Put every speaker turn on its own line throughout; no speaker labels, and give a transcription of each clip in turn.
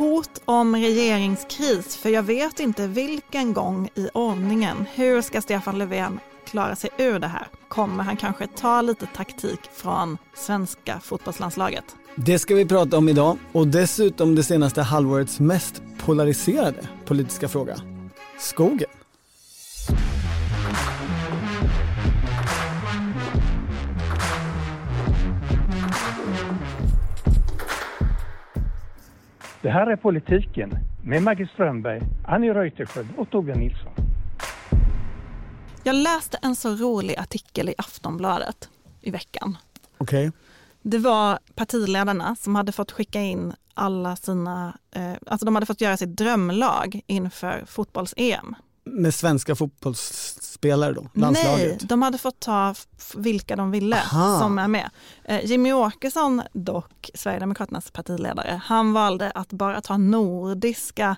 hot om regeringskris för jag vet inte vilken gång i ordningen. Hur ska Stefan Löfven klara sig ur det här? Kommer han kanske ta lite taktik från svenska fotbollslandslaget?
Det ska vi prata om idag och dessutom det senaste halvårets mest polariserade politiska fråga. Skogen.
Det här är Politiken med Maggie Strömberg, Annie Reuterskiöld och Torbjörn Nilsson.
Jag läste en så rolig artikel i Aftonbladet i veckan.
Okej. Okay.
Det var partiledarna som hade fått skicka in alla sina, eh, alltså de hade fått göra sitt drömlag inför fotbolls-EM.
Med svenska fotbollsspelare då? Landslaget?
Nej, de hade fått ta vilka de ville Aha. som är med. Eh, Jimmy Åkesson dock, Sverigedemokraternas partiledare, han valde att bara ta nordiska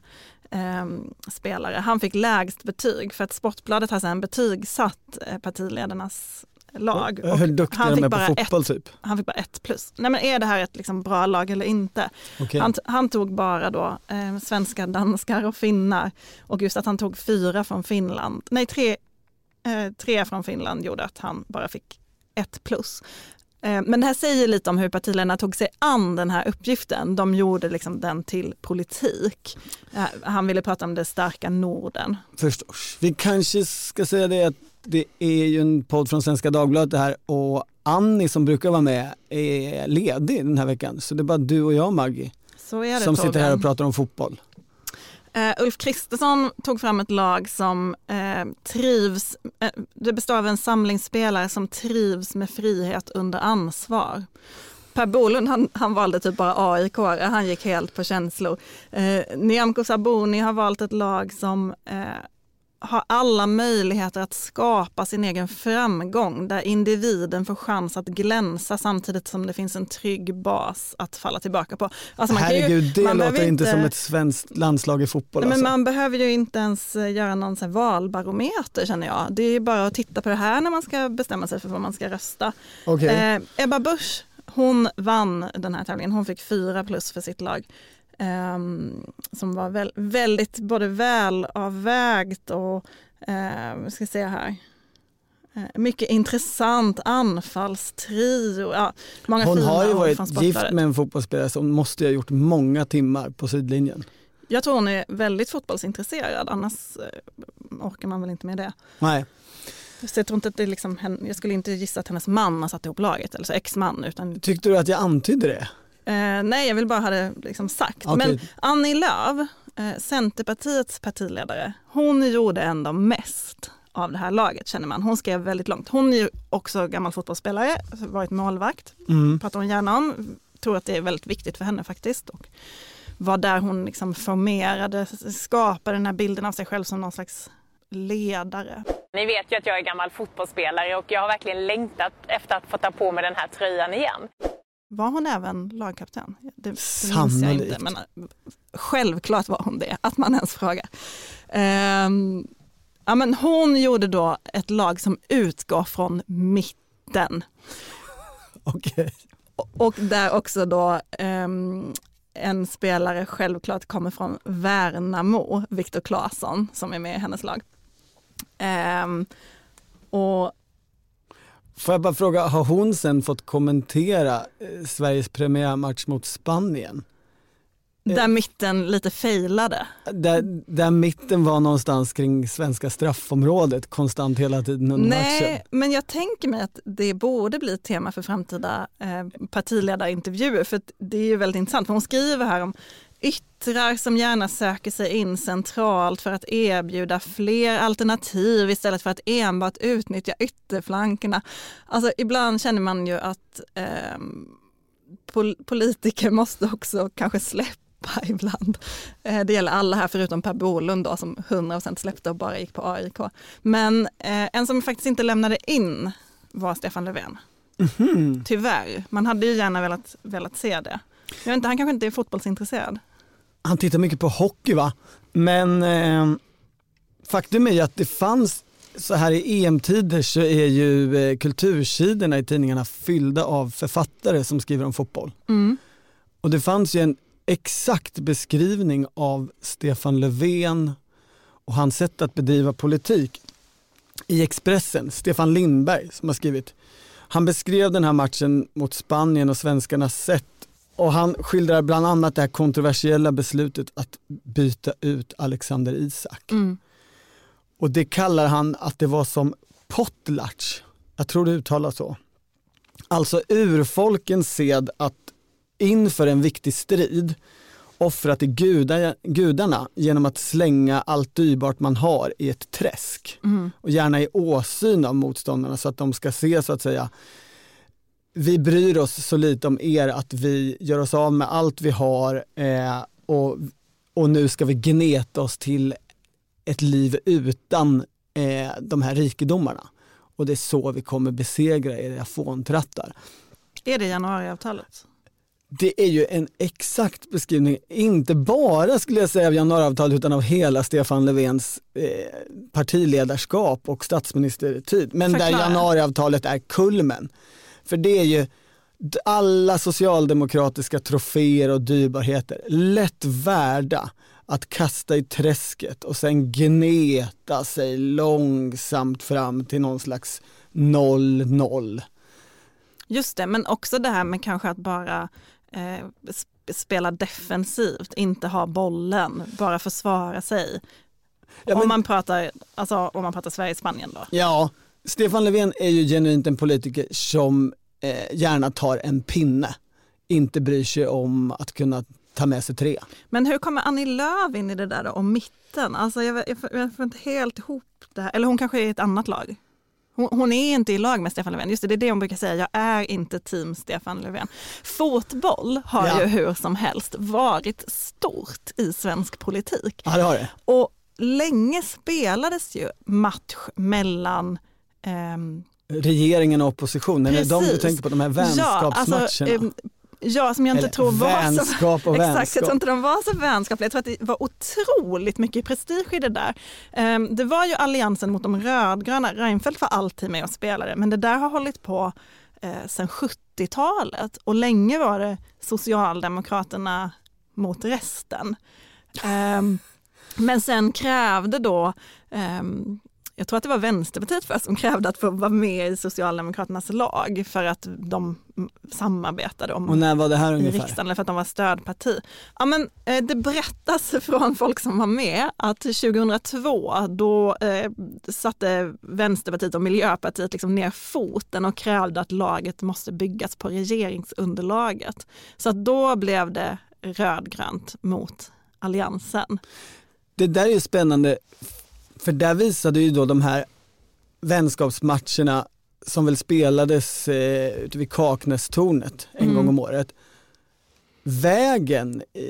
eh, spelare. Han fick lägst betyg för att Sportbladet har sen betygsatt eh, partiledarnas lag.
Och Hur duktiga han fick bara på fotboll
ett,
typ?
Han fick bara ett plus. Nej men är det här ett liksom bra lag eller inte? Okay. Han, han, tog bara då eh, svenskar, danskar och finnar och just att han tog fyra från Finland, nej tre, eh, tre från Finland gjorde att han bara fick ett plus. Eh, men det här säger lite om hur partiledarna tog sig an den här uppgiften. De gjorde liksom den till politik. Eh, han ville prata om det starka Norden.
Förstås. Vi kanske ska säga det att det är ju en podd från Svenska Dagbladet det här och Annie som brukar vara med är ledig den här veckan. Så det är bara du och jag Maggie som sitter här och pratar om fotboll.
Uh, Ulf Kristersson tog fram ett lag som uh, trivs, uh, det består av en samling spelare som trivs med frihet under ansvar. Per Bolund han, han valde typ bara AIK, han gick helt på känslor. Eh, Nyamko Sabuni har valt ett lag som har alla möjligheter att skapa sin egen framgång där individen får chans att glänsa samtidigt som det finns en trygg bas att falla tillbaka på.
Alltså man Herregud, ju, det låter inte som ett svenskt landslag i fotboll.
Nej,
alltså.
men man behöver ju inte ens eh, göra någon så valbarometer känner jag. Det är bara att titta på det här när man ska bestämma sig för vad man ska rösta.
Okay.
Eh, Ebba Busch, hon vann den här tävlingen. Hon fick fyra plus för sitt lag. Um, som var väl, väldigt både välavvägt och, uh, ska säga här, uh, mycket intressant anfallstrio. Ja, många
hon har ju
varit
gift med en fotbollsspelare som måste ha gjort många timmar på sidlinjen.
Jag tror hon är väldigt fotbollsintresserad, annars uh, orkar man väl inte med det.
Nej.
Så jag, tror inte att det liksom, jag skulle inte gissa att hennes man har satt ihop laget, eller så ex-man. Utan...
Tyckte du att jag antydde det?
Eh, nej, jag vill bara ha det liksom sagt. Okay. Men Annie Lööf, eh, Centerpartiets partiledare, hon gjorde ändå mest av det här laget känner man. Hon skrev väldigt långt. Hon är ju också gammal fotbollsspelare, varit målvakt, mm. pratar hon gärna om. Tror att det är väldigt viktigt för henne faktiskt. Och var där hon liksom formerade, skapade den här bilden av sig själv som någon slags ledare.
Ni vet ju att jag är gammal fotbollsspelare och jag har verkligen längtat efter att få ta på mig den här tröjan igen.
Var hon även lagkapten?
Det, det Sannolikt. jag inte,
men äh, självklart var hon det, att man ens frågar. Um, ja, men hon gjorde då ett lag som utgår från mitten.
Okej. Okay.
Och, och där också då um, en spelare självklart kommer från Värnamo, Viktor Claesson, som är med i hennes lag. Um, och
Får jag bara fråga, har hon sen fått kommentera eh, Sveriges premiärmatch mot Spanien?
Där mitten lite failade?
Där, där mitten var någonstans kring svenska straffområdet konstant hela tiden under
Nej,
matchen.
men jag tänker mig att det borde bli ett tema för framtida eh, partiledarintervjuer för det är ju väldigt intressant. För hon skriver här om yttrar som gärna söker sig in centralt för att erbjuda fler alternativ istället för att enbart utnyttja ytterflankerna. Alltså ibland känner man ju att eh, pol politiker måste också kanske släppa ibland. Eh, det gäller alla här förutom Per Bolund då, som 100% släppte och bara gick på AIK. Men eh, en som faktiskt inte lämnade in var Stefan Löfven. Mm -hmm. Tyvärr, man hade ju gärna velat, velat se det. Jag vet inte, han kanske inte är fotbollsintresserad
han tittar mycket på hockey va, men eh, faktum är ju att det fanns så här i EM-tider så är ju eh, kultursidorna i tidningarna fyllda av författare som skriver om fotboll. Mm. Och det fanns ju en exakt beskrivning av Stefan Löfven och hans sätt att bedriva politik i Expressen, Stefan Lindberg som har skrivit. Han beskrev den här matchen mot Spanien och svenskarnas sätt och han skildrar bland annat det här kontroversiella beslutet att byta ut Alexander Isak.
Mm.
Och det kallar han att det var som potlatch. Jag tror det uttalas så. Alltså urfolkens sed att inför en viktig strid offra till gudar, gudarna genom att slänga allt dyrbart man har i ett träsk.
Mm.
Och gärna i åsyn av motståndarna så att de ska se så att säga vi bryr oss så lite om er att vi gör oss av med allt vi har eh, och, och nu ska vi gneta oss till ett liv utan eh, de här rikedomarna. Och det är så vi kommer besegra era fåntrattar.
Är det januariavtalet?
Det är ju en exakt beskrivning, inte bara skulle jag säga av januariavtalet utan av hela Stefan Löfvens eh, partiledarskap och statsministertid. Men
Förklara.
där januariavtalet är kulmen. För det är ju alla socialdemokratiska troféer och dyrbarheter lätt värda att kasta i träsket och sen gneta sig långsamt fram till någon slags 0-0.
Just det, men också det här med kanske att bara eh, sp- spela defensivt, inte ha bollen, bara försvara sig.
Ja, men-
om, man pratar, alltså, om man pratar Sverige-Spanien då.
Ja, Stefan Löfven är ju genuint en politiker som eh, gärna tar en pinne, inte bryr sig om att kunna ta med sig tre.
Men hur kommer Annie Lööf in i det där om mitten? Alltså jag, jag, jag får inte helt ihop det här. Eller hon kanske är i ett annat lag. Hon, hon är inte i lag med Stefan Löfven. Just det, det är det hon brukar säga. Jag är inte team Stefan Löfven. Fotboll har
Ja.
ju hur som helst varit stort i svensk politik.
Ja, det har det.
Och länge spelades ju match mellan ehm,
Regeringen och oppositionen, är det de du tänker på, de här vänskapsmatcherna?
Ja, alltså, ehm, ja, som jag inte
Eller
tror var så
vänskap
Exakt, jag tror inte de var så vänskapliga. Jag tror att det var otroligt mycket prestige i det där. Ehm, Det var ju alliansen mot de rödgröna. Reinfeldt var alltid med och spelade, men det där har hållit på eh, sedan 70-talet och länge var det Socialdemokraterna mot resten. Men sen krävde då jag tror att det var Vänsterpartiet först som krävde att få vara med i Socialdemokraternas lag för att de samarbetade om
Och när var det här
i
ungefär?
riksdagen eller för att de var stödparti. Ja, men, eh, det berättas från folk som var med att 2002 då eh, satte Vänsterpartiet och Miljöpartiet liksom ner foten och krävde att laget måste byggas på regeringsunderlaget. Så att då blev det rödgrönt mot alliansen.
Det där är ju spännande, för där visade ju då de här vänskapsmatcherna som väl spelades eh, ute vid Kaknästornet en
Mm.
gång om året. Vägen, eh,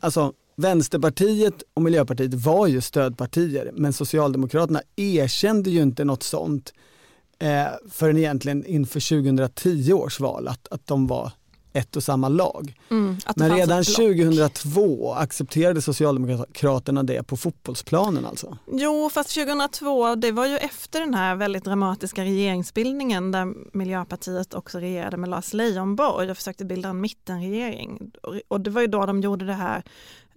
alltså Vänsterpartiet och Miljöpartiet var ju stödpartier men Socialdemokraterna erkände ju inte något sånt eh, förrän egentligen inför 2010 års val att, att de var ett och samma lag.
Mm,
Men redan
ett block.
2002 accepterade Socialdemokraterna det på fotbollsplanen alltså.
Jo, fast 2002, det var ju efter den här väldigt dramatiska regeringsbildningen där Miljöpartiet också regerade med Lars Leijonborg och försökte bilda en mittenregering. Och- det var ju då de gjorde det här,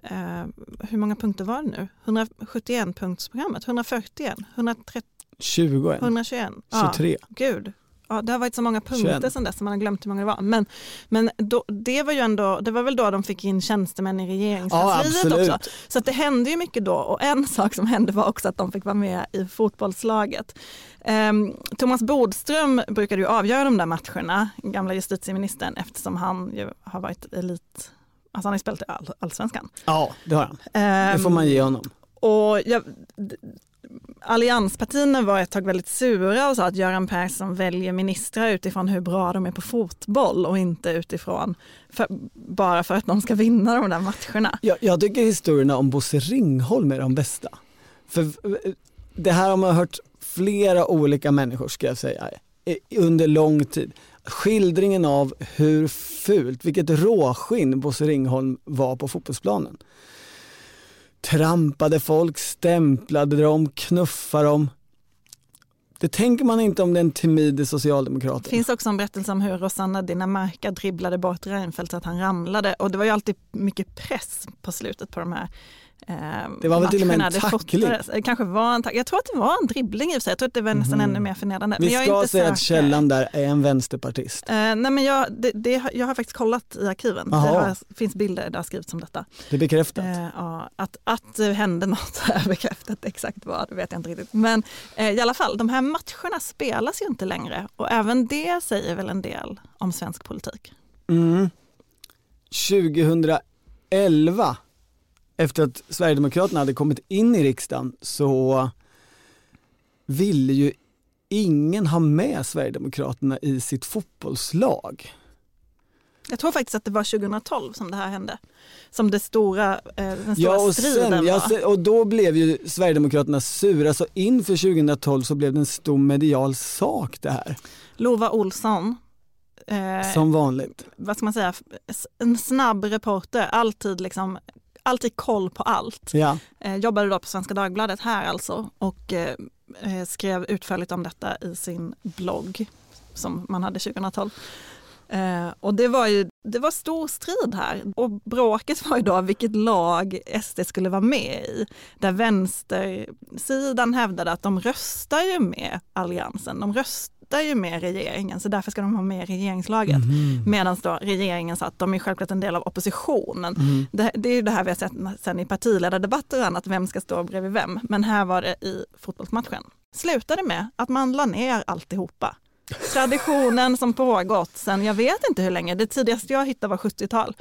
eh, hur många punkter var det nu? 171-punktsprogrammet, 141, 130,
20 än.
121? Ja,
23.
gud. Ja, det har varit så många punkter
21.
sedan dess, man har glömt hur många det var. Men, men då, det, var ju ändå, det var väl då de fick in tjänstemän i
Ja
regeringskansliet också.
absolut.
Så det hände ju mycket då och en sak som hände var också att de fick vara med i fotbollslaget. Ehm, Thomas Bodström brukade ju avgöra de där matcherna, gamla justitieministern, eftersom han ju har varit elit, alltså han har ju spelat i all, allsvenskan.
Ja det har han. Det
Ehm,
får man ge honom.
och jag, allianspartierna var ett tag väldigt sura och sa att Göran Persson väljer ministrar utifrån hur bra de är på fotboll och inte utifrån för, bara för att de ska vinna de där matcherna.
Jag, jag tycker historierna om Bosse Ringholm är de bästa. För eh, det här har man hört flera olika människor ska jag säga under lång tid. Skildringen av hur fult, vilket råskinn Bosse Ringholm var på fotbollsplanen. Trampade folk, stämplade dem, knuffade dem. Det tänker man inte om den timide socialdemokraten.
Det finns också en berättelse om hur Rosanna Dinamarca dribblade bort Reinfeldt så att han ramlade och det var ju alltid mycket press på slutet på de här
det var väl till och med en tackling?
Det kanske var en tackling. Jag tror att det var en dribbling i och för sig. Jag tror att det var nästan mm. ännu mer förnedrande.
Vi ska säga säker. att källan där är en vänsterpartist.
Eh, nej men jag, det, det, jag har faktiskt kollat i arkiven. Det har, finns bilder där det har skrivits om detta.
Det är bekräftat?
Eh, ja, att, att det hände något är bekräftat. Exakt vad vet jag inte riktigt. Men eh, i alla fall, de här matcherna spelas ju inte längre. Och även det säger väl en del om svensk politik.
Mm. 2011 efter att Sverigedemokraterna hade kommit in i riksdagen så ville ju ingen ha med Sverigedemokraterna i sitt fotbollslag.
Jag tror faktiskt att det var 2012 som det här hände. Som det stora, eh, den stora
ja, och
striden
sen,
var.
Ja, och då blev ju Sverigedemokraterna sura, så inför 2012 så blev det en stor medial sak det här.
Lova Olsson.
Eh, som vanligt.
Vad ska man säga, en snabb reporter, alltid liksom alltid koll på allt.
Ja.
Eh, jobbade då på Svenska Dagbladet här alltså och eh, eh skrev utförligt om detta i sin blogg som man hade 2012. Eh, och det var ju det var stor strid här och bråket var ju då vilket lag SD skulle vara med i. Där vänstersidan hävdade att de röstar ju med Alliansen. De röst, röstar ju med regeringen så därför ska de ha med regeringslaget. Mm. Medan då regeringen sa att de är självklart en del av oppositionen. Mm. Det, det, är ju det här vi har sett sen i partiledardebatter och annat, vem ska stå bredvid vem. Men här var det i fotbollsmatchen. Slutade med att man la ner alltihopa. Traditionen som pågått sen, jag vet inte hur länge, det tidigaste jag hittade var 70-tal,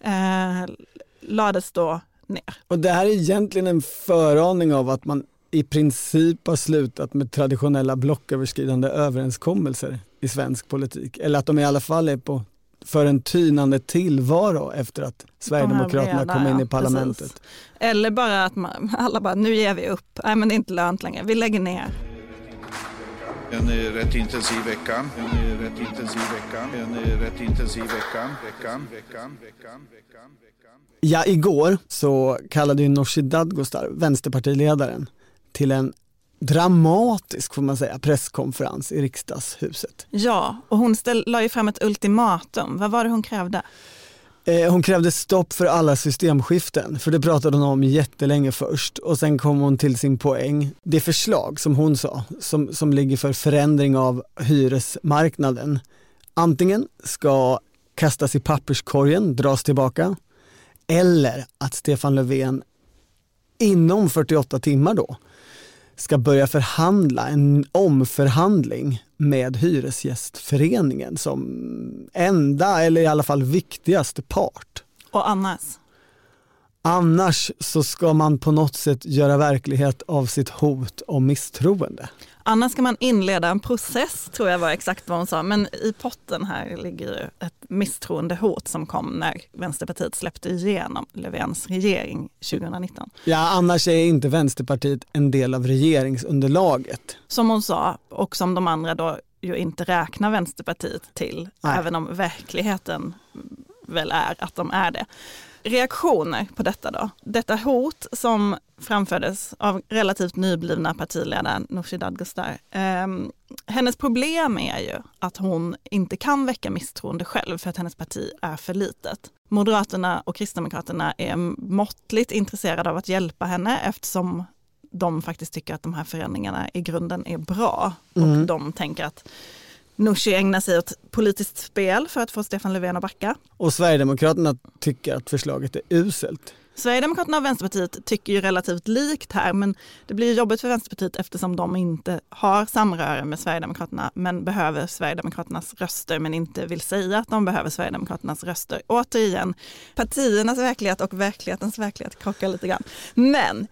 eh, lades då ner.
Och det här är egentligen en föraning av att man i princip har slutat med traditionella blocköverskridande överenskommelser i svensk politik. Eller att de i alla fall är på för en tynande tillvaro efter att Sverigedemokraterna kom in i parlamentet. Precis.
Eller bara att man, alla bara, nu ger vi upp, nej men det är inte lönt längre, vi lägger ner.
En rätt intensiv vecka. En rätt intensiv vecka. En rätt intensiv vecka. Veckan, veckan, veckan, veckan.
Ja, igår så kallade ju Nooshi Dadgostar, vänsterpartiledaren, till en dramatisk får man säga presskonferens i riksdagshuset.
Ja, och hon ställ, la ju fram ett ultimatum. Vad var det hon krävde?
Eh, hon krävde stopp för alla systemskiften, för det pratade hon om jättelänge först och sen kom hon till sin poäng. Det förslag som hon sa, som, som ligger för förändring av hyresmarknaden, antingen ska kastas i papperskorgen, dras tillbaka, eller att Stefan Löfven inom 48 timmar då ska börja förhandla en omförhandling med Hyresgästföreningen som enda eller i alla fall viktigaste part.
Och annars?
Annars så ska man på något sätt göra verklighet av sitt hot om misstroende.
Annars ska man inleda en process, tror jag var exakt vad hon sa. Men i potten här ligger ju ett misstroendehot som kom när Vänsterpartiet släppte igenom Löfvens regering 2019.
Ja, annars är inte Vänsterpartiet en del av regeringsunderlaget.
Som hon sa, och som de andra då ju inte räknar Vänsterpartiet till, Nej. även om verkligheten väl är att de är det reaktioner på detta då? Detta hot som framfördes av relativt nyblivna partiledaren Nooshi Dadgostar. Eh, hennes problem är ju att hon inte kan väcka misstroende själv för att hennes parti är för litet. Moderaterna och Kristdemokraterna är måttligt intresserade av att hjälpa henne eftersom de faktiskt tycker att de här förändringarna i grunden är bra. Mm. Och de tänker att Nooshi ägnar sig åt politiskt spel för att få Stefan Löfven att backa.
Och Sverigedemokraterna tycker att förslaget är uselt.
Sverigedemokraterna och Vänsterpartiet tycker ju relativt likt här men det blir jobbigt för Vänsterpartiet eftersom de inte har samröre med Sverigedemokraterna men behöver Sverigedemokraternas röster men inte vill säga att de behöver Sverigedemokraternas röster. Återigen, partiernas verklighet och verklighetens verklighet krockar lite grann. Men...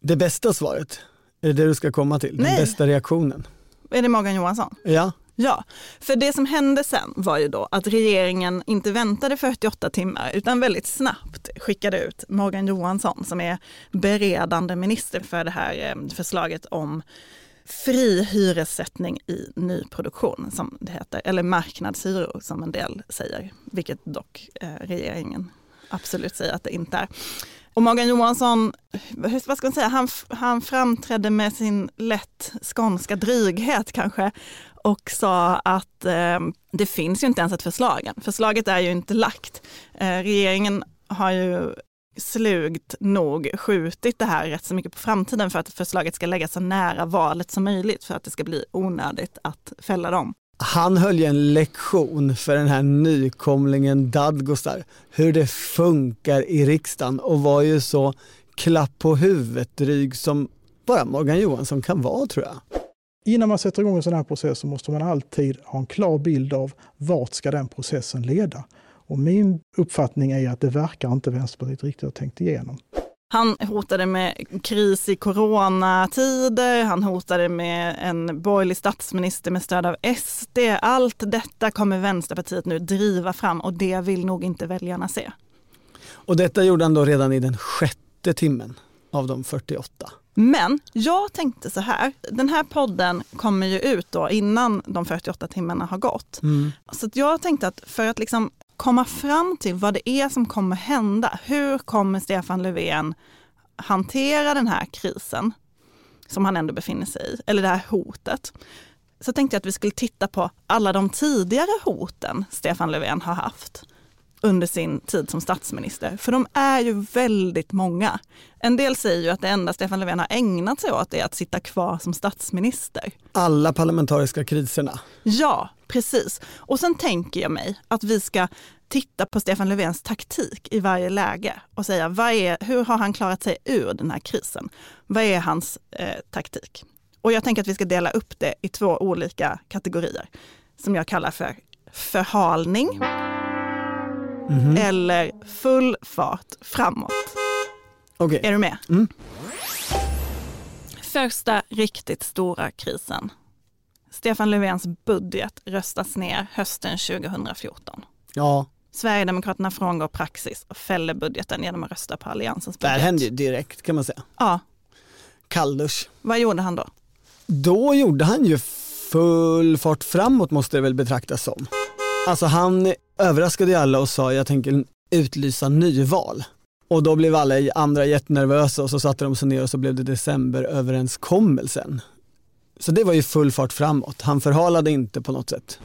Det bästa svaret, är det det du ska komma till? Nej. Den bästa reaktionen?
Är det Morgan Johansson?
Ja.
Ja, för det som hände sen var ju då att regeringen inte väntade 48 timmar utan väldigt snabbt skickade ut Morgan Johansson som är beredande minister för det här eh, förslaget om fri hyressättning i nyproduktion som det heter, eller marknadshyror som en del säger, vilket dock eh, regeringen absolut säger att det inte är. Och Morgan Johansson, vad ska man säga, han, han framträdde med sin lätt skånska dryghet kanske och sa att eh, det finns ju inte ens ett förslag Förslaget är ju inte lagt. Eh, regeringen har ju slugt nog skjutit det här rätt så mycket på framtiden för att förslaget ska läggas så nära valet som möjligt för att det ska bli onödigt att fälla dem.
Han höll ju en lektion för den här nykomlingen Dadgostar hur det funkar i riksdagen och var ju så klapp på huvudet dryg som bara Morgan Johansson kan vara tror jag.
Innan man sätter igång en sån här process så måste man alltid ha en klar bild av vart ska den processen leda. Och min uppfattning är att det verkar inte Vänsterpartiet riktigt ha tänkt igenom.
Han hotade med kris i coronatider, han hotade med en borgerlig statsminister med stöd av SD. Allt detta kommer Vänsterpartiet nu driva fram och det vill nog inte väljarna se.
Och detta gjorde han då redan i den sjätte timmen av de 48.
Men jag tänkte så här, den här podden kommer ju ut då innan de 48 timmarna har gått. Mm. Så jag tänkte att för att liksom komma fram till vad det är som kommer hända. Hur kommer Stefan Löfven hantera den här krisen som han ändå befinner sig i, eller det här hotet. Så tänkte jag att vi skulle titta på alla de tidigare hoten Stefan Löfven har haft under sin tid som statsminister. För de är ju väldigt många. En del säger ju att det enda Stefan Löfven har ägnat sig åt är att sitta kvar som statsminister.
Alla parlamentariska kriserna.
Ja, precis. Och sen tänker jag mig att vi ska titta på Stefan Löfvens taktik i varje läge och säga vad är, hur har han klarat sig ur den här krisen? Vad är hans eh, taktik? Och jag tänker att vi ska dela upp det i två olika kategorier som jag kallar för förhalning mm. eller full fart framåt.
Okay.
Är du med?
Mm.
Första riktigt stora krisen. Stefan Löfvens budget röstas ner hösten 2014.
Ja.
Sverigedemokraterna frångår praxis och fäller budgeten genom att rösta på Alliansens budget.
Det hände ju direkt kan man säga.
Ja.
Kalldusch.
Vad gjorde han då?
Då gjorde han ju full fart framåt måste det väl betraktas som. Alltså han överraskade ju alla och sa jag tänker utlysa nyval. Och då blev alla andra jättenervösa och så satte de sig ner och så blev det decemberöverenskommelsen. Så det var ju full fart framåt. Han förhalade inte på något sätt.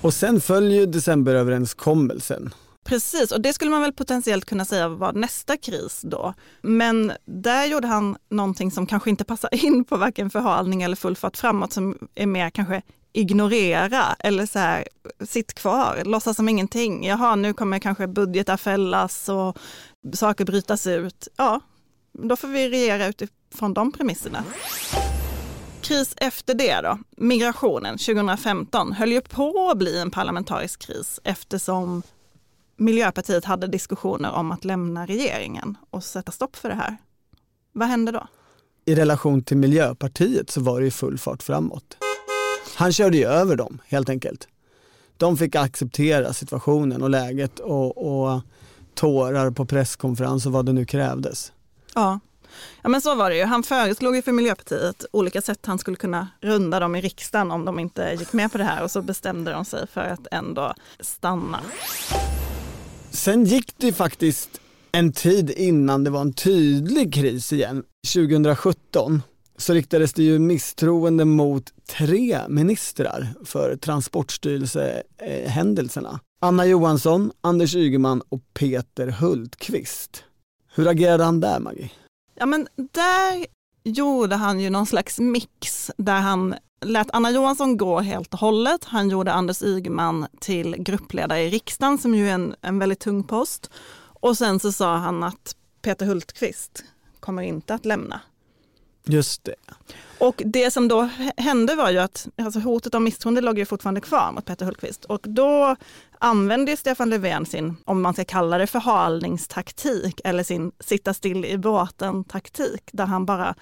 Och sen följer decemberöverenskommelsen.
Precis, och det skulle man väl potentiellt kunna säga var nästa kris då. Men där gjorde han någonting som kanske inte passar in på varken förhalning eller full fart framåt, som är mer kanske ignorera eller så här, sitt kvar, låtsas som ingenting. Jaha, nu kommer kanske budgetar fällas och saker brytas ut. Ja, då får vi regera utifrån de premisserna. Kris efter det då, migrationen 2015 höll ju på att bli en parlamentarisk kris eftersom Miljöpartiet hade diskussioner om att lämna regeringen och sätta stopp för det här. Vad hände då?
I relation till Miljöpartiet så var det ju full fart framåt. Han körde ju över dem helt enkelt. De fick acceptera situationen och läget och, och tårar på presskonferens och vad det nu krävdes.
Ja. Ja men så var det ju. Han föreslog ju för Miljöpartiet olika sätt han skulle kunna runda dem i riksdagen om de inte gick med på det här och så bestämde de sig för att ändå stanna.
Sen gick det faktiskt en tid innan det var en tydlig kris igen. 2017 så riktades det ju misstroende mot tre ministrar för Transportstyrelsehändelserna. Anna Johansson, Anders Ygeman och Peter Hultqvist. Hur agerade han där Maggie?
Ja men där gjorde han ju någon slags mix där han lät Anna Johansson gå helt och hållet. Han gjorde Anders Ygeman till gruppledare i riksdagen som ju är en, en väldigt tung post. Och sen så sa han att Peter Hultqvist kommer inte att lämna.
Just det.
Och det som då hände var ju att alltså hotet om misstroende låg ju fortfarande kvar mot Peter Hultqvist. Och då använde Stefan Löfven sin, om man ska kalla det förhalningstaktik, eller sin sitta still i båten-taktik, där han bara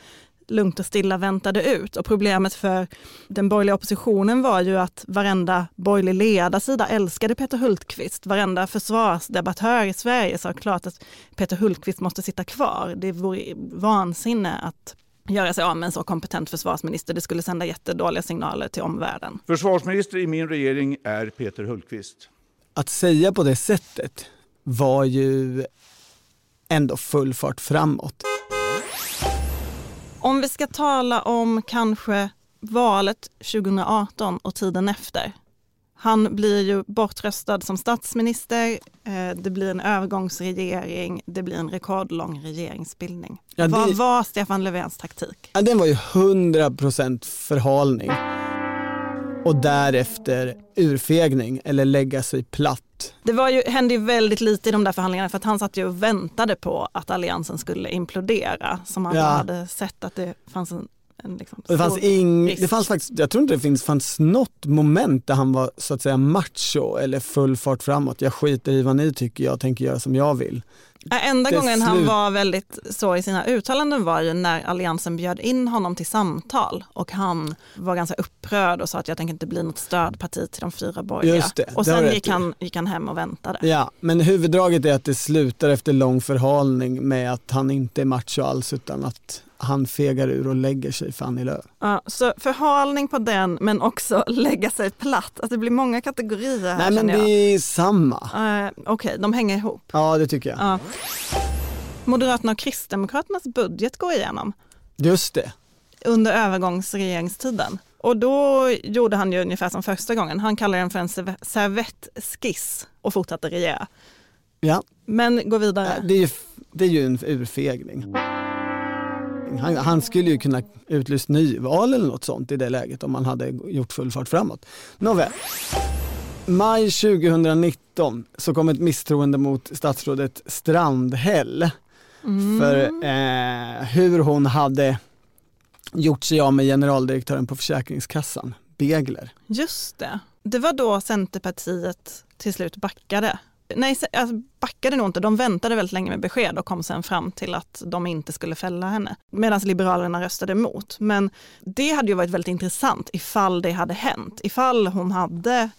lugnt och stilla väntade ut. Och problemet för den borgerliga oppositionen var ju att varenda borgerlig ledarsida älskade Peter Hultqvist. Varenda försvarsdebattör i Sverige sa klart att Peter Hultqvist måste sitta kvar. Det vore vansinne att göra sig av med en så kompetent försvarsminister. Det skulle sända jättedåliga signaler till omvärlden.
Försvarsminister i min regering är Peter Hultqvist.
Att säga på det sättet var ju ändå full fart framåt.
Om vi ska tala om kanske valet 2018 och tiden efter. Han blir ju bortröstad som statsminister, eh, det blir en övergångsregering, det blir en rekordlång regeringsbildning.
Ja, det-
Vad var Stefan Löfvens taktik?
Ja, den var ju 100% förhalning. Och därefter urfegning eller lägga sig platt.
Det var ju, hände ju väldigt lite i de där förhandlingarna för att han satt ju och väntade på att alliansen skulle implodera. Som han
Ja.
hade sett att det fanns en, en liksom
det fanns
stor
ing,
risk.
det fanns faktiskt, jag tror inte det finns, fanns något moment där han var så att säga macho eller full fart framåt. Jag skiter i vad ni tycker, jag tänker göra som jag vill.
Enda
Det
gången han var väldigt så i sina uttalanden var ju när Alliansen bjöd in honom till samtal och han var ganska upprörd och sa att jag tänker inte bli något stödparti till de fyra borgerliga.
Just det,
och sen gick han, gick han hem och väntade.
Ja, men huvuddraget är att det slutar efter lång förhalning med att han inte är macho alls utan att han fegar ur och lägger sig för Annie Lööf.
Ja, så förhalning på den men också lägga sig platt. Att det blir många kategorier här
Nej men det är samma.
Eh, Okej, de hänger ihop.
Ja det tycker jag.
Ja. Moderaterna och Kristdemokraternas budget går igenom
Just det.
under övergångsregeringstiden. Och då gjorde han ju ungefär som första gången. Han kallade den för en serv- servettskiss och fortsatte regera.
Ja,
Men gå vidare.
det är ju, det är ju en urfegning. Han, han skulle ju kunna utlyst nyval eller något sånt i det läget om man hade gjort full fart framåt. Nåväl. Maj 2019 så kom ett misstroende mot statsrådet Strandhäll för eh, hur hon hade gjort sig av med generaldirektören på Försäkringskassan, Begler.
Just det. Det var då Centerpartiet till slut backade. Nej, se- alltså backade nog inte. De väntade väldigt länge med besked och kom sen fram till att de inte skulle fälla henne. Medan Liberalerna röstade emot. Men det hade ju varit väldigt intressant ifall det hade hänt. Ifall hon hade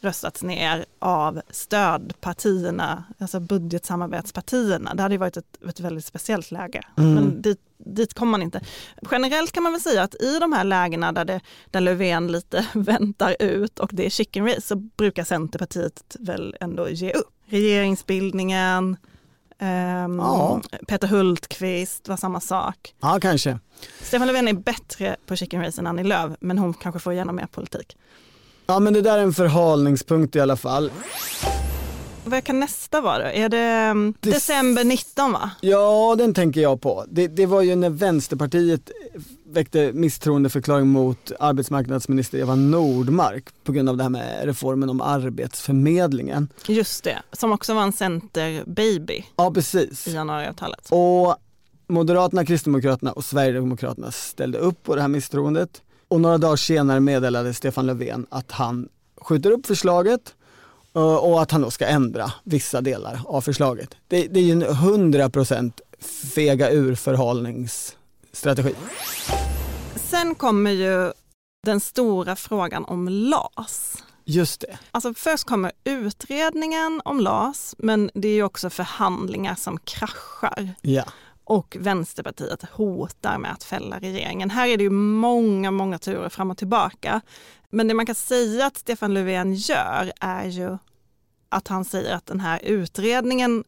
röstats ner av stödpartierna, alltså budgetsamarbetspartierna. Det hade ju varit ett, ett väldigt speciellt läge. Men dit, dit kom man inte. Generellt kan man väl säga att i de här lägena där, det, där Löfven lite väntar ut och det är chicken race så brukar Centerpartiet väl ändå ge upp. Regeringsbildningen, ehm,
Ja.
Peter Hultqvist var samma sak.
Ja, kanske.
Stefan Löfven är bättre på chicken race än Annie Lööf men hon kanske får igenom mer politik.
Ja, men det där är en förhalningspunkt i alla fall.
Vad kan nästa vara? Är det um,
Det-
december 19 va?
Ja, den tänker jag på. Det, det var ju när Vänsterpartiet väckte misstroendeförklaring mot arbetsmarknadsminister Eva Nordmark på grund av det här med reformen om arbetsförmedlingen.
Just det, som också var en centerbaby
Ja, precis.
i januariavtalet.
Och Moderaterna, Kristdemokraterna och Sverigedemokraterna ställde upp på det här misstroendet. Och några dagar senare meddelade Stefan Löfven att han skjuter upp förslaget och att han då ska ändra vissa delar av förslaget. Det, det är ju en 100% fega ur förhalningsstrategi.
Sen kommer ju den stora frågan om LAS.
Just det.
Alltså först kommer utredningen om LAS, men det är ju också förhandlingar som kraschar.
Ja.
Och Vänsterpartiet hotar med att fälla regeringen. Här är det ju många, många turer fram och tillbaka. Men det man kan säga att Stefan Löfven gör är ju att han säger att den här utredningen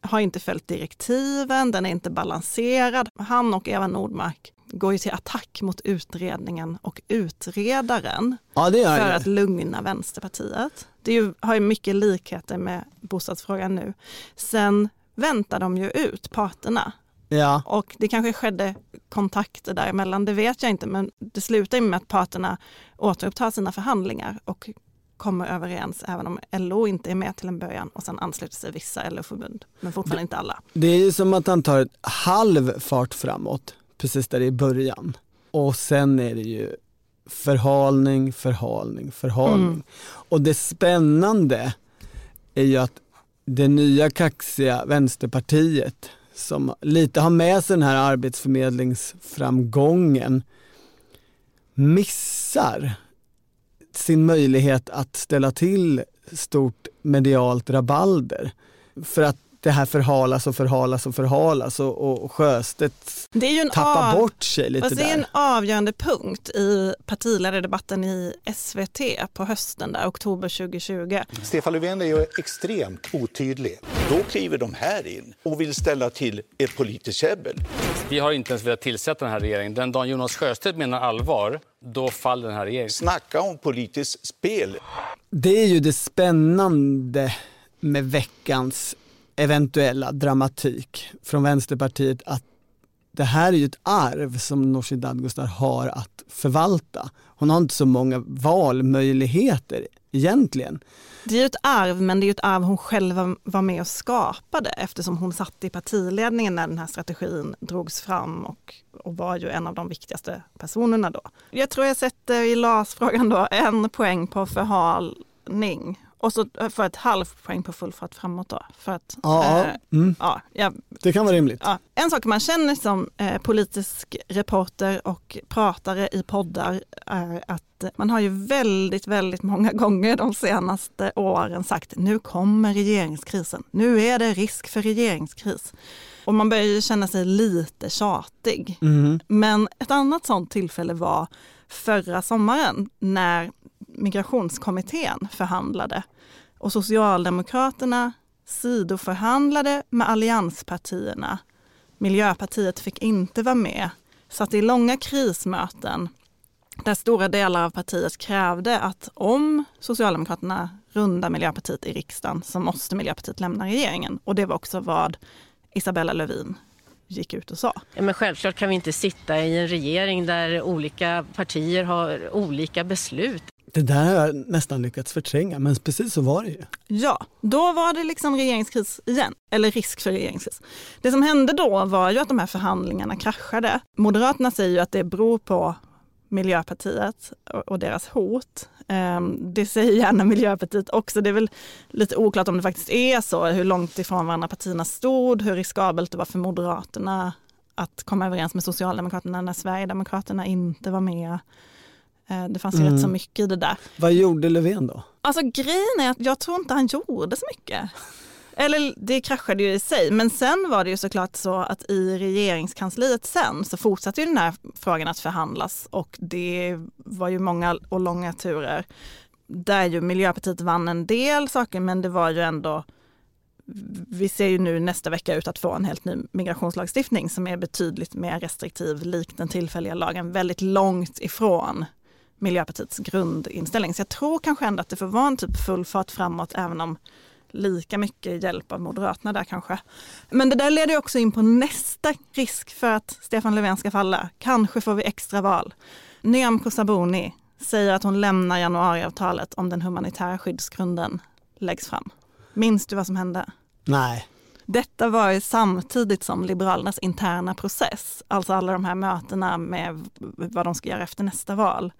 har inte följt direktiven, den är inte balanserad. Han och Eva Nordmark går ju till attack mot utredningen och utredaren
Ja
för att lugna Vänsterpartiet. Det ju, har ju mycket likheter med bostadsfrågan nu. Sen väntar de ju ut parterna
Ja.
och det kanske skedde kontakter däremellan, det vet jag inte, men det slutar med att parterna återupptar sina förhandlingar och kommer överens även om LO inte är med till en början och sen ansluter sig vissa LO-förbund, men fortfarande inte alla.
Det är ju som att han tar ett halv fart framåt, precis där i början. Och sen är det ju förhalning, förhalning, förhalning.
Mm.
Och det spännande är ju att det nya kaxiga Vänsterpartiet som lite har med sig den här arbetsförmedlingsframgången missar sin möjlighet att ställa till stort medialt rabalder. För att det här förhalas och förhalas och förhalas och, och Sjöstedt
Det är ju en
tappar
av-
bort sig lite
Fast det är
där.
en avgörande punkt i partiledardebatten i SVT på hösten, där, oktober 2020.
Stefan Löfven är ju extremt otydlig.
Då kliver de här in och vill ställa till ett politiskt käbbel.
Vi har inte ens velat tillsätta den här regeringen. Den dagen Jonas Sjöstedt menar allvar, då faller den här regeringen.
Snacka om politiskt spel.
Det är ju det spännande med veckans eventuella dramatik från Vänsterpartiet att det här är ju ett arv som Nooshi Dadgostar har att förvalta. Hon har inte så många valmöjligheter egentligen.
Det är ju ett arv, men det är ju ett arv hon själv var- var med och skapade eftersom hon satt i partiledningen när den här strategin drogs fram och, och var ju en av de viktigaste personerna då. Jag tror jag sätter i LAS-frågan då en poäng på förhalning och så för ett halvt poäng på full fart framåt då. För att,
Ja,
eh,
mm,
ja, jag
det kan vara rimligt.
Ja, en sak man känner som eh, politisk reporter och pratare i poddar är att man har ju väldigt, väldigt många gånger de senaste åren sagt nu kommer regeringskrisen. Nu är det risk för regeringskris. Och man börjar ju känna sig lite tjatig.
Mhm.
Men ett annat sånt tillfälle var förra sommaren när migrationskommittén förhandlade och Socialdemokraterna sidoförhandlade med allianspartierna. Miljöpartiet fick inte vara med. Satt i långa krismöten där stora delar av partiet krävde att om Socialdemokraterna rundar Miljöpartiet i riksdagen så måste Miljöpartiet lämna regeringen. Och det var också vad Isabella Lövin gick ut och sa.
Ja, men självklart kan vi inte sitta i en regering där olika partier har olika beslut.
Det där har jag nästan lyckats förtränga men precis så var det ju.
Ja, då var det liksom regeringskris igen, eller risk för regeringskris. Det som hände då var ju att de här förhandlingarna kraschade. Moderaterna säger ju att det beror på Miljöpartiet och deras hot. Ehm, det säger gärna Miljöpartiet också. Det är väl lite oklart om det faktiskt är så, hur långt ifrån varandra partierna stod, hur riskabelt det var för Moderaterna att komma överens med Socialdemokraterna när Sverigedemokraterna inte var med. Eh, Det fanns ju
Mm.
rätt så mycket i det där.
Vad gjorde Löfven då?
Alltså grejen är att jag tror inte han gjorde så mycket. Eller det kraschade ju i sig, men sen var det ju såklart så att i regeringskansliet sen så fortsatte ju den här frågan att förhandlas och det var ju många och långa turer där ju Miljöpartiet vann en del saker men det var ju ändå vi ser ju nu nästa vecka ut att få en helt ny migrationslagstiftning som är betydligt mer restriktiv, likt den tillfälliga lagen, väldigt långt ifrån Miljöpartiets grundinställning. Så jag tror kanske ändå att det får vara en typ full fart framåt, även om lika mycket hjälp av Moderaterna där kanske. Men det där leder ju också in på nästa risk för att Stefan Löfven ska falla. Kanske får vi extra val. Nyamko Sabuni säger att hon lämnar januariavtalet om den humanitära skyddsgrunden läggs fram. Minns du vad som hände?
Nej.
Detta var ju samtidigt som Liberalernas interna process, alltså alla de här mötena med vad de ska göra efter nästa val.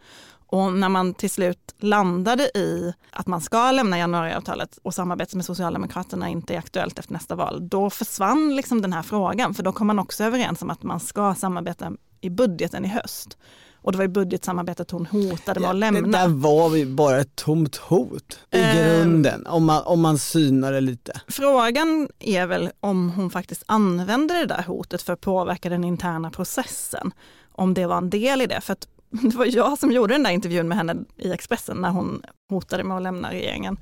Och när man till slut landade i att man ska lämna januariavtalet och samarbetet med Socialdemokraterna inte är aktuellt efter nästa val, då försvann liksom den här frågan. För då kom man också överens om att man ska samarbeta i budgeten i höst. Och det var i budgetsamarbetet hon hotade med att
Det
lämna.
där var ju bara ett tomt hot i
Ehm.
grunden om man, om man synar det lite.
Frågan är väl om hon faktiskt använde det där hotet för att påverka den interna processen. Om det var en del i det. För att det var jag som gjorde den där intervjun med henne i Expressen när hon hotade med att lämna regeringen.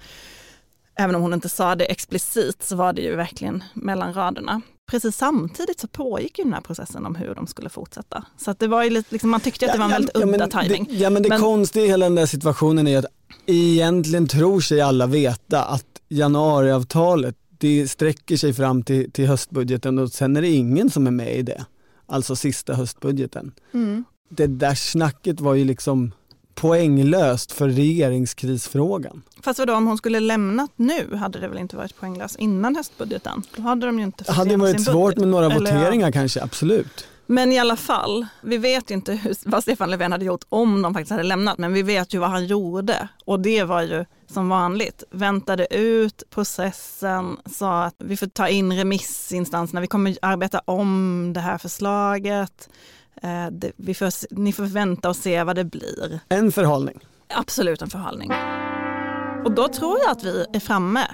Även om hon inte sa det explicit så var det ju verkligen mellan raderna. Precis samtidigt så pågick ju den här processen om hur de skulle fortsätta. Så att det var ju lite, liksom, man tyckte att det var en väldigt udda
men
tajming.
Det, ja men det
Men-
konstiga i hela den där situationen är att egentligen tror sig alla veta att januariavtalet det sträcker sig fram till, till höstbudgeten och sen är det ingen som är med i det. Alltså sista höstbudgeten.
Mm.
Det där snacket var ju liksom poänglöst för regeringskrisfrågan.
Fast vadå, om hon skulle lämnat nu hade det väl inte varit poänglöst innan höstbudgeten? Då hade de ju inte
Det
fått
hade
igenom
varit svårt
budget.
med några
Eller, ja.
voteringar kanske, absolut.
Men i alla fall, vi vet ju inte hur, vad Stefan Löfven hade gjort om de faktiskt hade lämnat, men vi vet ju vad han gjorde. Och det var ju som vanligt, väntade ut processen, sa att vi får ta in remissinstanserna, vi kommer arbeta om det här förslaget. Eh, det, vi får, ni får vänta och se vad det blir.
En förhållning.
Absolut en förhalning. Och då tror jag att vi är framme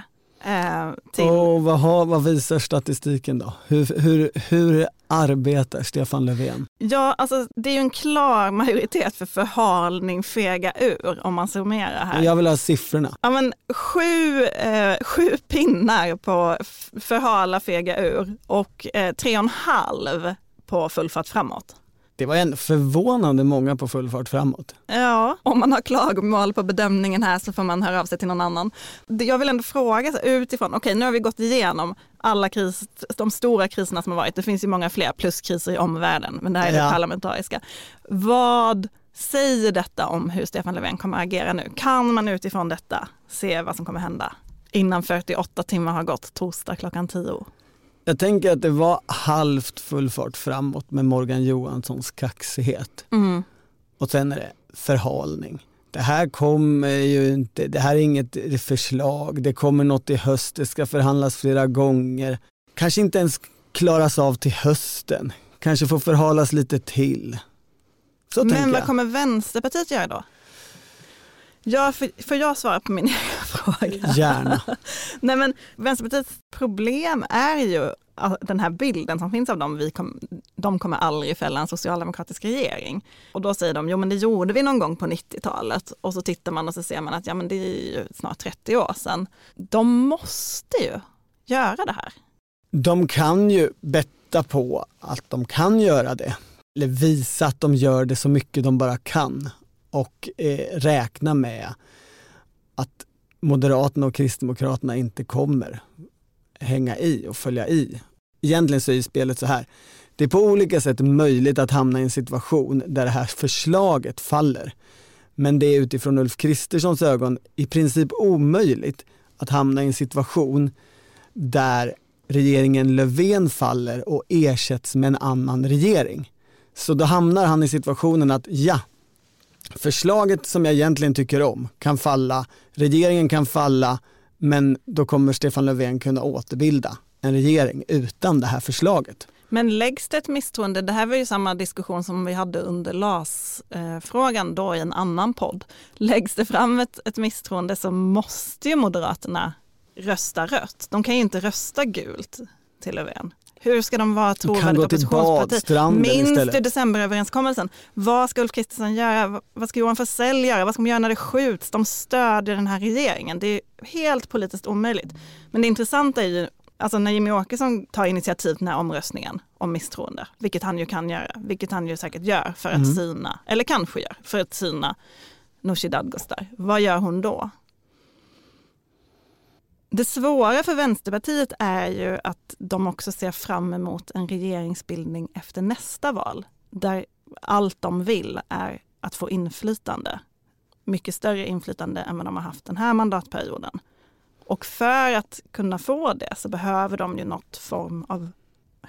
Eh, till...
Och vad, har, vad visar statistiken då? Hur, hur, hur arbetar Stefan Löfven?
Ja, alltså det är ju en klar majoritet för förhalning, fega ur om man summerar här.
Jag vill ha siffrorna.
Ja, men sju, eh, sju pinnar på förhala, fega ur och eh, tre och en halv på full fart framåt.
Det var en förvånande många på full fart framåt.
Ja, om man har klagomål på bedömningen här så får man höra av sig till någon annan. Jag vill ändå fråga utifrån, okej okay, nu har vi gått igenom alla kris, de stora kriserna som har varit. Det finns ju många fler pluskriser i omvärlden, men det här är ja. det parlamentariska. Vad säger detta om hur Stefan Löfven kommer att agera nu? Kan man utifrån detta se vad som kommer hända innan 48 timmar har gått torsdag klockan 10?
Jag tänker att det var halvt full fart framåt med Morgan Johanssons kaxighet.
Mm.
Och sen är det förhalning. Det här kommer ju inte, det här är inget förslag, det kommer något i höst, det ska förhandlas flera gånger. Kanske inte ens klaras av till hösten, kanske får förhalas lite till.
Så Men vad kommer Vänsterpartiet göra då? Ja, för, får jag svara på min egen fråga?
Gärna.
Nej, men Vänsterpartiets problem är ju den här bilden som finns av dem, vi kom, de kommer aldrig fälla en socialdemokratisk regering. Och då säger de, jo men det gjorde vi någon gång på 90-talet. Och så tittar man och så ser man att ja men det är ju snart 30 år sedan. De måste ju göra det här.
De kan ju betta på att de kan göra det. Eller visa att de gör det så mycket de bara kan och eh, räkna med att Moderaterna och Kristdemokraterna inte kommer hänga i och följa i. Egentligen så är spelet så här, det är på olika sätt möjligt att hamna i en situation där det här förslaget faller. Men det är utifrån Ulf Kristerssons ögon i princip omöjligt att hamna i en situation där regeringen Löfven faller och ersätts med en annan regering. Så då hamnar han i situationen att ja, förslaget som jag egentligen tycker om kan falla, regeringen kan falla, men då kommer Stefan Löfven kunna återbilda en regering utan det här förslaget.
Men läggs det ett misstroende, det här var ju samma diskussion som vi hade under LAS-frågan då i en annan podd. Läggs det fram ett, ett misstroende så måste ju Moderaterna rösta rött. De kan ju inte rösta gult till Löfven. Hur ska de vara trovärdiga oppositionsparti? Minns du decemberöverenskommelsen? Vad ska Ulf Kristersson göra? Vad ska Johan Forssell göra? Vad ska de göra när det skjuts? De stödjer den här regeringen. Det är helt politiskt omöjligt. Men det intressanta är ju Alltså när Jimmy Åkesson tar initiativ till den här omröstningen om misstroende, vilket han ju kan göra, vilket han ju säkert gör för att mm. syna, eller kanske gör, för att syna Nooshi Dadgostar. Vad gör hon då? Det svåra för Vänsterpartiet är ju att de också ser fram emot en regeringsbildning efter nästa val, där allt de vill är att få inflytande. Mycket större inflytande än vad de har haft den här mandatperioden. Och för att kunna få det så behöver de ju något form av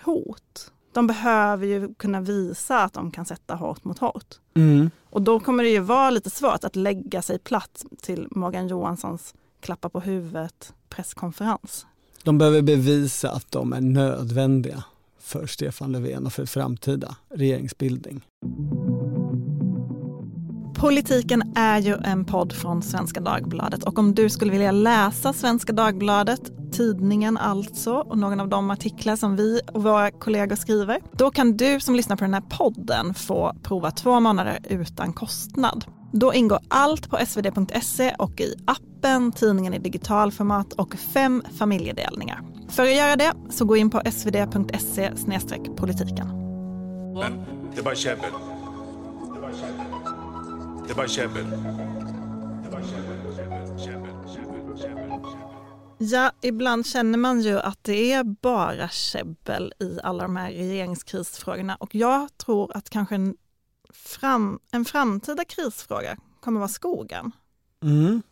hot. De behöver ju kunna visa att de kan sätta hårt mot hårt.
Mm.
Och då kommer det ju vara lite svårt att lägga sig platt till Morgan Johanssons klappa på huvudet presskonferens.
De behöver bevisa att de är nödvändiga för Stefan Löfven och för framtida regeringsbildning.
Politiken är ju en podd från Svenska Dagbladet och om du skulle vilja läsa Svenska Dagbladet, tidningen alltså, och någon av de artiklar som vi och våra kollegor skriver, då kan du som lyssnar på den här podden få prova två månader utan kostnad. Då ingår allt på svd.se och i appen, tidningen i digitalformat och fem familjedelningar. För att göra det så gå in på svd.se politiken.
Det är bara käbbel. Det är bara käbbel.
Ja, ibland känner man ju att det är bara käbbel i alla de här regeringskrisfrågorna och jag tror att kanske fram, en framtida krisfråga kommer vara skogen.
Mm.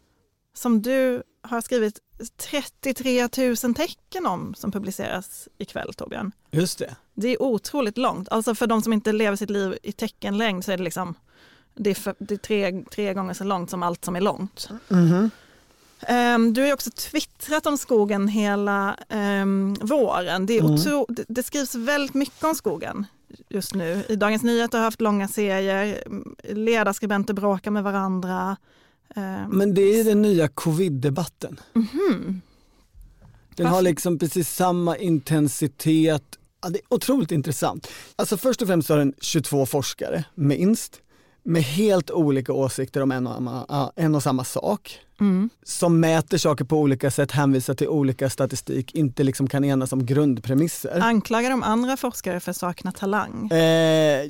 Som du har skrivit 33 000 tecken om som publiceras ikväll Torbjörn.
Just det.
Det är otroligt långt. Alltså för de som inte lever sitt liv i teckenlängd så är det liksom det är, för, det är tre, tre gånger så långt som allt som är långt.
Mm.
Um, du har också twittrat om skogen hela um, våren. Det, mm. det, det, skrivs väldigt mycket om skogen just nu. I Dagens Nyheter har haft långa serier, ledarskribenter bråkar med varandra.
Um, Men det är den nya covid-debatten.
Mm.
Den har liksom precis samma intensitet. Ja, det är otroligt intressant. Alltså först och främst har den 22 forskare, minst, med helt olika åsikter om en och, en och samma sak.
Mm.
Som mäter saker på olika sätt, hänvisar till olika statistik, inte liksom kan enas om grundpremisser.
Anklagar de andra forskare för att sakna talang?
Eh,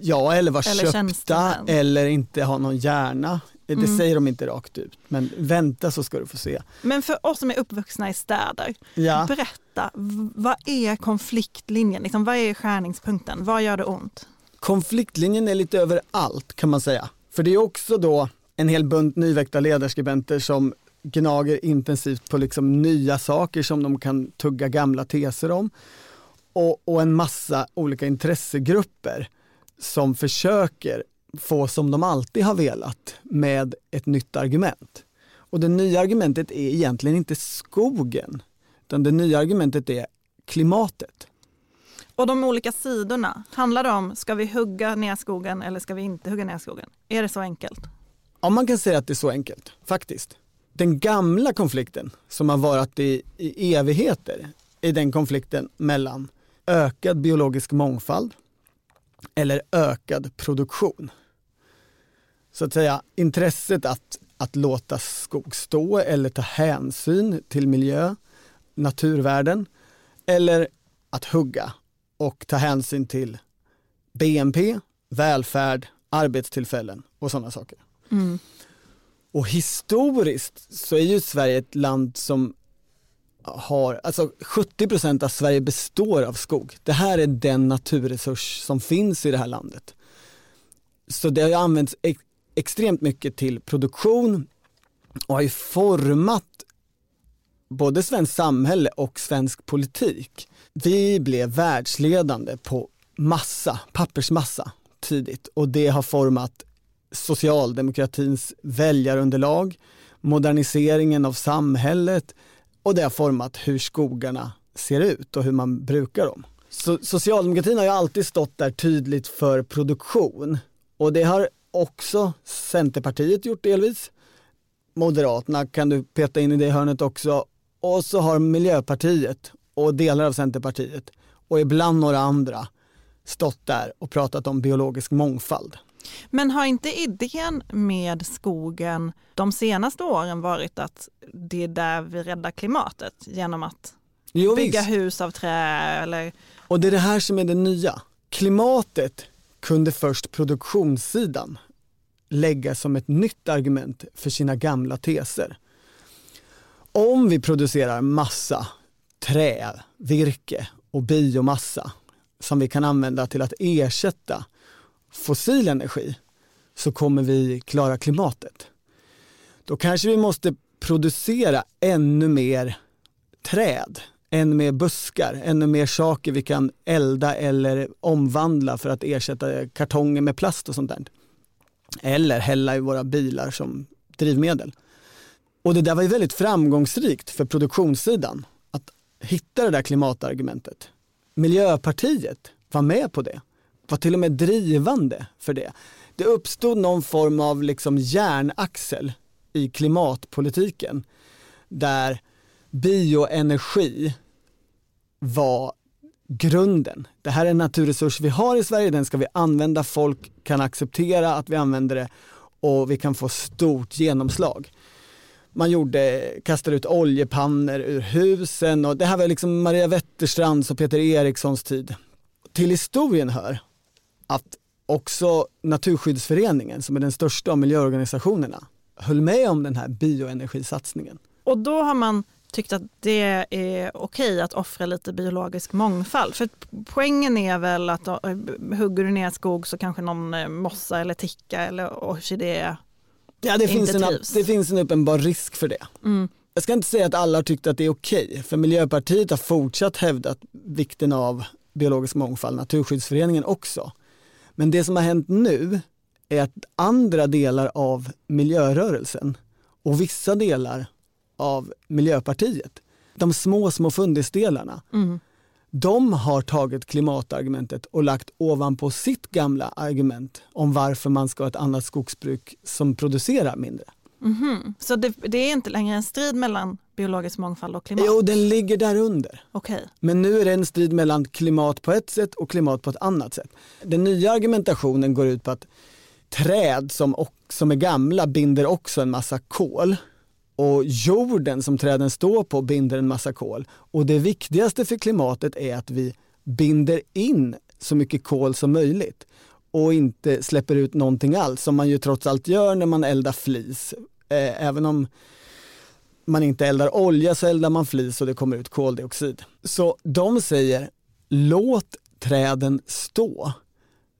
ja, eller vara
Eller
köpta
tjänstemän.
eller inte ha någon hjärna. Det
Mm.
säger de inte rakt ut, men vänta så ska du få se.
Men för oss som är uppvuxna i städer,
Ja.
berätta, vad är konfliktlinjen? Liksom, vad är skärningspunkten? Vad gör det ont?
Konfliktlinjen är lite överallt kan man säga. För det är också då en hel bunt nyväckta ledarskribenter som gnager intensivt på liksom nya saker som de kan tugga gamla teser om. Och, och en massa olika intressegrupper som försöker få som de alltid har velat med ett nytt argument. Och det nya argumentet är egentligen inte skogen, utan det nya argumentet är klimatet.
Och de olika sidorna, handlar det om ska vi hugga ner skogen eller ska vi inte hugga ner skogen? Är det så enkelt?
Ja, man kan säga att det är så enkelt, faktiskt. Den gamla konflikten som har varit i, i evigheter är den konflikten mellan ökad biologisk mångfald eller ökad produktion. Så att säga intresset att, att låta skog stå eller ta hänsyn till miljö, naturvärden eller att hugga och ta hänsyn till BNP, välfärd, arbetstillfällen och sådana saker.
Mm.
Och historiskt så är ju Sverige ett land som har, alltså 70% av Sverige består av skog. Det här är den naturresurs som finns i det här landet. Så det har använts ex- extremt mycket till produktion och har ju format både svenskt samhälle och svensk politik. Vi blev världsledande på massa, pappersmassa tidigt och det har format socialdemokratins väljarunderlag, moderniseringen av samhället och det har format hur skogarna ser ut och hur man brukar dem. Så socialdemokratin har ju alltid stått där tydligt för produktion och det har också Centerpartiet gjort delvis. Moderaterna kan du peta in i det hörnet också och så har Miljöpartiet och delar av Centerpartiet och ibland några andra stått där och pratat om biologisk mångfald.
Men har inte idén med skogen de senaste åren varit att det är där vi räddar klimatet genom att
Jo,
bygga
visst.
hus av trä eller
Och det är det här som är det nya. Klimatet kunde först produktionssidan lägga som ett nytt argument för sina gamla teser. Om vi producerar massa trä, virke och biomassa som vi kan använda till att ersätta fossil energi så kommer vi klara klimatet. Då kanske vi måste producera ännu mer träd, ännu mer buskar, ännu mer saker vi kan elda eller omvandla för att ersätta kartonger med plast och sånt där. Eller hälla i våra bilar som drivmedel. Och det där var ju väldigt framgångsrikt för produktionssidan, hitta det där klimatargumentet. Miljöpartiet var med på det, var till och med drivande för det. Det uppstod någon form av liksom järnaxel i klimatpolitiken där bioenergi var grunden. Det här är en naturresurs vi har i Sverige, den ska vi använda, folk kan acceptera att vi använder det och vi kan få stort genomslag. Man gjorde, kastade ut oljepannor ur husen och det här var liksom Maria Wetterstrands och Peter Erikssons tid. Till historien hör att också Naturskyddsföreningen, som är den största av miljöorganisationerna, höll med om den här bioenergisatsningen.
Och då har man tyckt att det är okej att offra lite biologisk mångfald. För poängen är väl att eh, hugger du ner skog så kanske någon eh, mossa eller ticka eller orkidé
Ja, det, finns en, det finns en uppenbar risk för det.
Mm.
Jag ska inte säga att alla har tyckt att det är okej, för Miljöpartiet har fortsatt hävdat vikten av biologisk mångfald, Naturskyddsföreningen också. Men det som har hänt nu är att andra delar av miljörörelsen och vissa delar av Miljöpartiet, de små, små fundisdelarna,
Mm.
De har tagit klimatargumentet och lagt ovanpå sitt gamla argument om varför man ska ha ett annat skogsbruk som producerar mindre.
Mhm. Så det, det är inte längre en strid mellan biologisk mångfald och klimat?
Jo, den ligger där under.
Okej.
Men nu är det en strid mellan klimat på ett sätt och klimat på ett annat sätt. Den nya argumentationen går ut på att träd som, som är gamla binder också en massa kol. Och jorden som träden står på binder en massa kol. Och det viktigaste för klimatet är att vi binder in så mycket kol som möjligt och inte släpper ut någonting alls som man ju trots allt gör när man eldar flis. Eh, även om man inte eldar olja så eldar man flis och det kommer ut koldioxid. Så de säger låt träden stå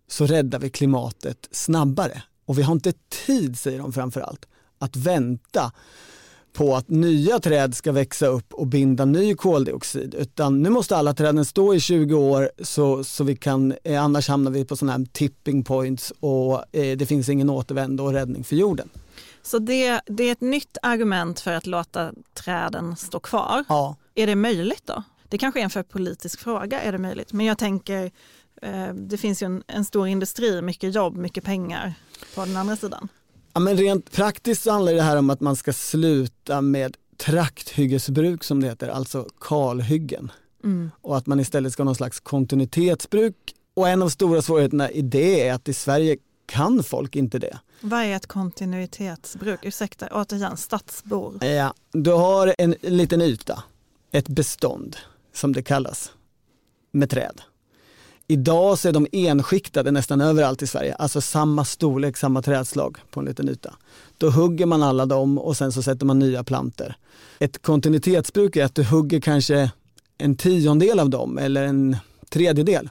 så räddar vi klimatet snabbare. Och vi har inte tid, säger de framförallt, att vänta på att nya träd ska växa upp och binda ny koldioxid. Utan nu måste alla träden stå i 20 år så, så vi kan, eh, annars hamnar vi på sådana här tipping points och eh, det finns ingen återvändo och räddning för jorden.
Så det, det är ett nytt argument för att låta träden stå kvar.
Ja.
Är det möjligt då? Det kanske är en för politisk fråga, är det möjligt? Men jag tänker, eh, det finns ju en, en stor industri, mycket jobb, mycket pengar på den andra sidan.
Ja, men rent praktiskt så handlar det här om att man ska sluta med trakthyggesbruk som det heter, alltså kalhyggen.
Mm.
Och att man istället ska ha någon slags kontinuitetsbruk. Och en av stora svårigheterna i det är att i Sverige kan folk inte det.
Vad är ett kontinuitetsbruk? Ursäkta, återigen, stadsbor.
Ja, du har en liten yta, ett bestånd som det kallas, med träd. Idag så är de enskiktade nästan överallt i Sverige, alltså samma storlek, samma trädslag på en liten yta. Då hugger man alla dem och sen så sätter man nya planter. Ett kontinuitetsbruk är att du hugger kanske en tiondel av dem eller en tredjedel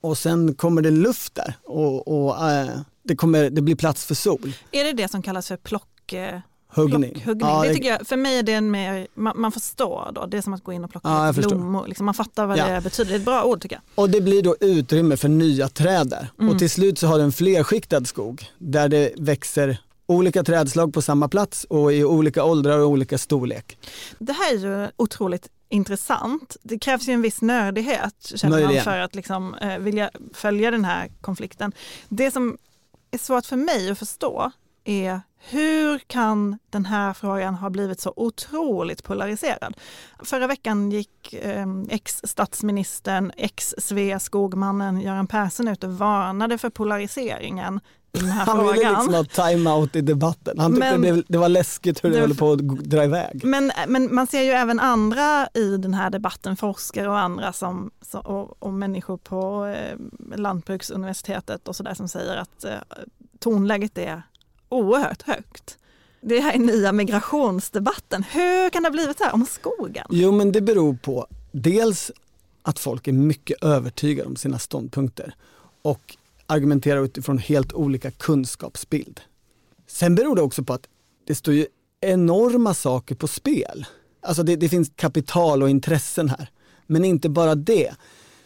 och sen kommer det luft där och, och äh, det, kommer, det blir plats för sol.
Är det det som kallas för plock... Eh,
Huggning.
Plockhuggning.
Ja,
det tycker jag, för mig är det en mer, man, man förstår då, det är som att gå in och plocka
Ja,
blommor. Liksom, man fattar vad
Ja.
det betyder, det är ett bra ord tycker jag.
Och det blir då utrymme för nya träd där.
Mm.
Och till slut så har du en flerskiktad skog där det växer olika trädslag på samma plats och i olika åldrar och olika storlek.
Det här är ju otroligt intressant. Det krävs ju en viss nördighet känner man för att liksom, eh, vilja följa den här konflikten. Det som är svårt för mig att förstå är hur kan den här frågan ha blivit så otroligt polariserad? Förra veckan gick eh, ex-statsministern, ex-Sveaskogmannen Göran Persson ut och varnade för polariseringen i den här
Han
frågan.
ville liksom ha time-out i debatten. Han tyckte
Men-
det, blev- det var läskigt hur det,
Det-
höll på att dra iväg.
Men, men man ser ju även andra i den här debatten, forskare och andra som, som, och, och människor på eh, Lantbruksuniversitetet och sådär som säger att eh, tonläget är oerhört högt. Det här är nya migrationsdebatten. Hur kan det ha blivit så här om skogen?
Jo men det beror på dels att folk är mycket övertygade om sina ståndpunkter och argumenterar utifrån helt olika kunskapsbild. Sen beror det också på att det står ju enorma saker på spel. Alltså det, det finns kapital och intressen här. Men inte bara det.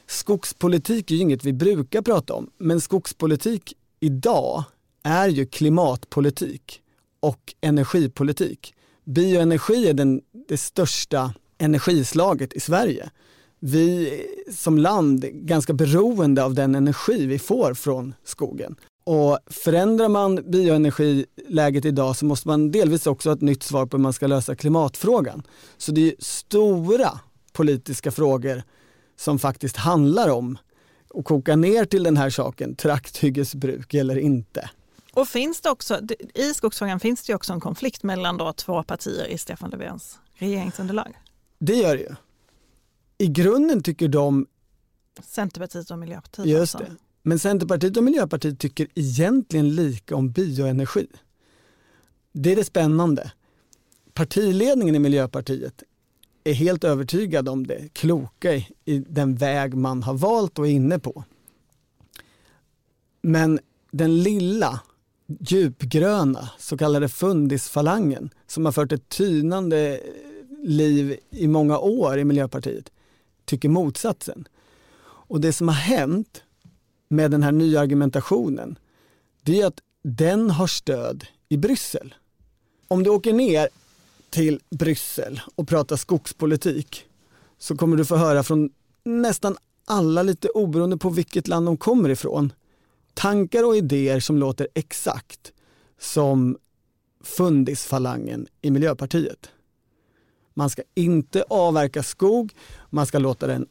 Skogspolitik är ju inget vi brukar prata om, men skogspolitik idag är ju klimatpolitik och energipolitik. Bioenergi är den, det största energislaget i Sverige. Vi som land är ganska beroende av den energi vi får från skogen. Och förändrar man bioenergiläget idag så måste man delvis också ha ett nytt svar på hur man ska lösa klimatfrågan. Så det är stora politiska frågor som faktiskt handlar om att koka ner till den här saken, trakthyggesbruk eller inte.
Och finns det också, i skogsfrågan finns det också en konflikt mellan då två partier i Stefan Löfvens regeringsunderlag.
Det gör det ju. I grunden tycker de,
Centerpartiet och Miljöpartiet.
just
alltså.
det, men Centerpartiet och Miljöpartiet tycker egentligen lika om bioenergi. Det är det spännande. Partiledningen i Miljöpartiet är helt övertygad om det kloka i den väg man har valt och är inne på. Men den lilla djupgröna så kallade fundisfalangen som har fört ett tynande liv i många år i Miljöpartiet tycker motsatsen. Och det som har hänt med den här nya argumentationen det är att den har stöd i Bryssel. Om du åker ner till Bryssel och pratar skogspolitik så kommer du få höra från nästan alla, lite oberoende på vilket land de kommer ifrån, tankar och idéer som låter exakt som fundisfalangen i Miljöpartiet. Man ska inte avverka skog, man ska låta den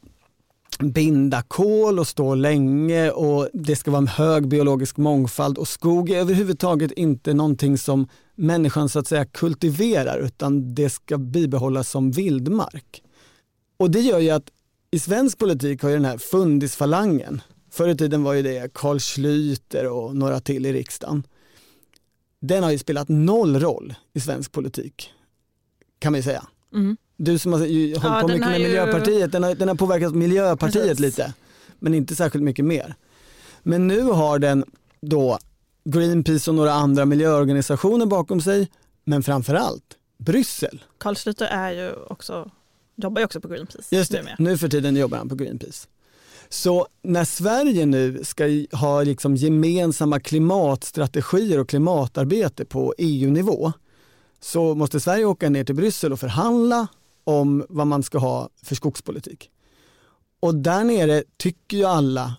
binda kol och stå länge och det ska vara en hög biologisk mångfald och skog är överhuvudtaget inte någonting som människan så att säga kultiverar utan det ska bibehållas som vildmark. Och det gör ju att i svensk politik har ju den här fundisfalangen, förr i tiden var ju det Carl Schlüter och några till i riksdagen. Den har ju spelat noll roll i svensk politik kan man ju säga.
Mm.
Du som har hållit ja, på mycket med ju... Miljöpartiet, den har, den har påverkat Miljöpartiet Precis. lite, men inte särskilt mycket mer. Men nu har den då Greenpeace och några andra miljöorganisationer bakom sig, men framförallt Bryssel.
Carl Schlyter är ju också, jobbar ju också på Greenpeace.
Just det, nu för tiden jobbar han på Greenpeace. Så när Sverige nu ska ha liksom gemensamma klimatstrategier och klimatarbete på EU-nivå så måste Sverige åka ner till Bryssel och förhandla om vad man ska ha för skogspolitik. Och där nere tycker ju alla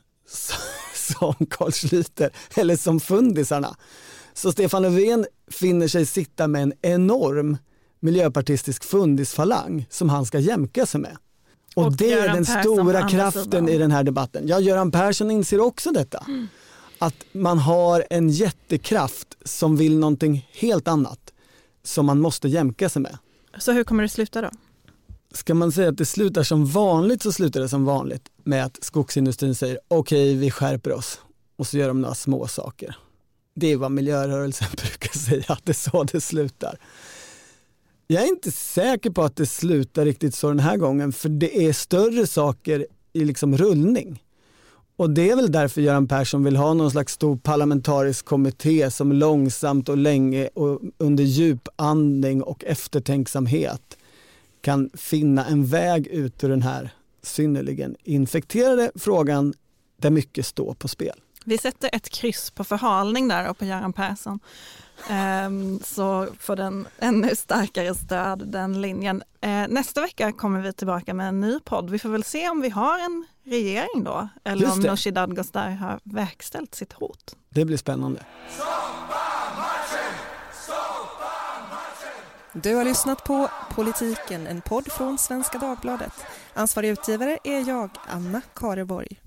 som Carl Schlyter eller som fundisarna. Så Stefan Löfven finner sig sitta med en enorm miljöpartistisk fundisfalang som han ska jämka sig med. Och, och det Göran är den Persson stora kraften i den här debatten. Ja, Göran Persson inser också detta. Mm. Att man har en jättekraft som vill någonting helt annat som man måste jämka sig med.
Så hur kommer det sluta då?
Ska man säga att det slutar som vanligt så slutar det som vanligt med att skogsindustrin säger okej okay, vi skärper oss och så gör de några små saker. Det är vad miljörörelsen brukar säga, att det är så det slutar. Jag är inte säker på att det slutar riktigt så den här gången för det är större saker i liksom rullning. Och det är väl därför Göran Persson vill ha någon slags stor parlamentarisk kommitté som långsamt och länge och under djup andning och eftertänksamhet kan finna en väg ut ur den här synnerligen infekterade frågan där mycket står på spel.
Vi sätter ett kryss på förhalning där och på Göran Persson. Um, så får den ännu starkare stöd, den linjen. Uh, nästa vecka kommer vi tillbaka med en ny podd. Vi får väl se om vi har en regering då, eller om Nooshi Dadgostar har verkställt sitt hot.
Det blir spännande.
Du har lyssnat på Politiken, en podd från Svenska Dagbladet. Ansvarig utgivare är jag, Anna Kareborg.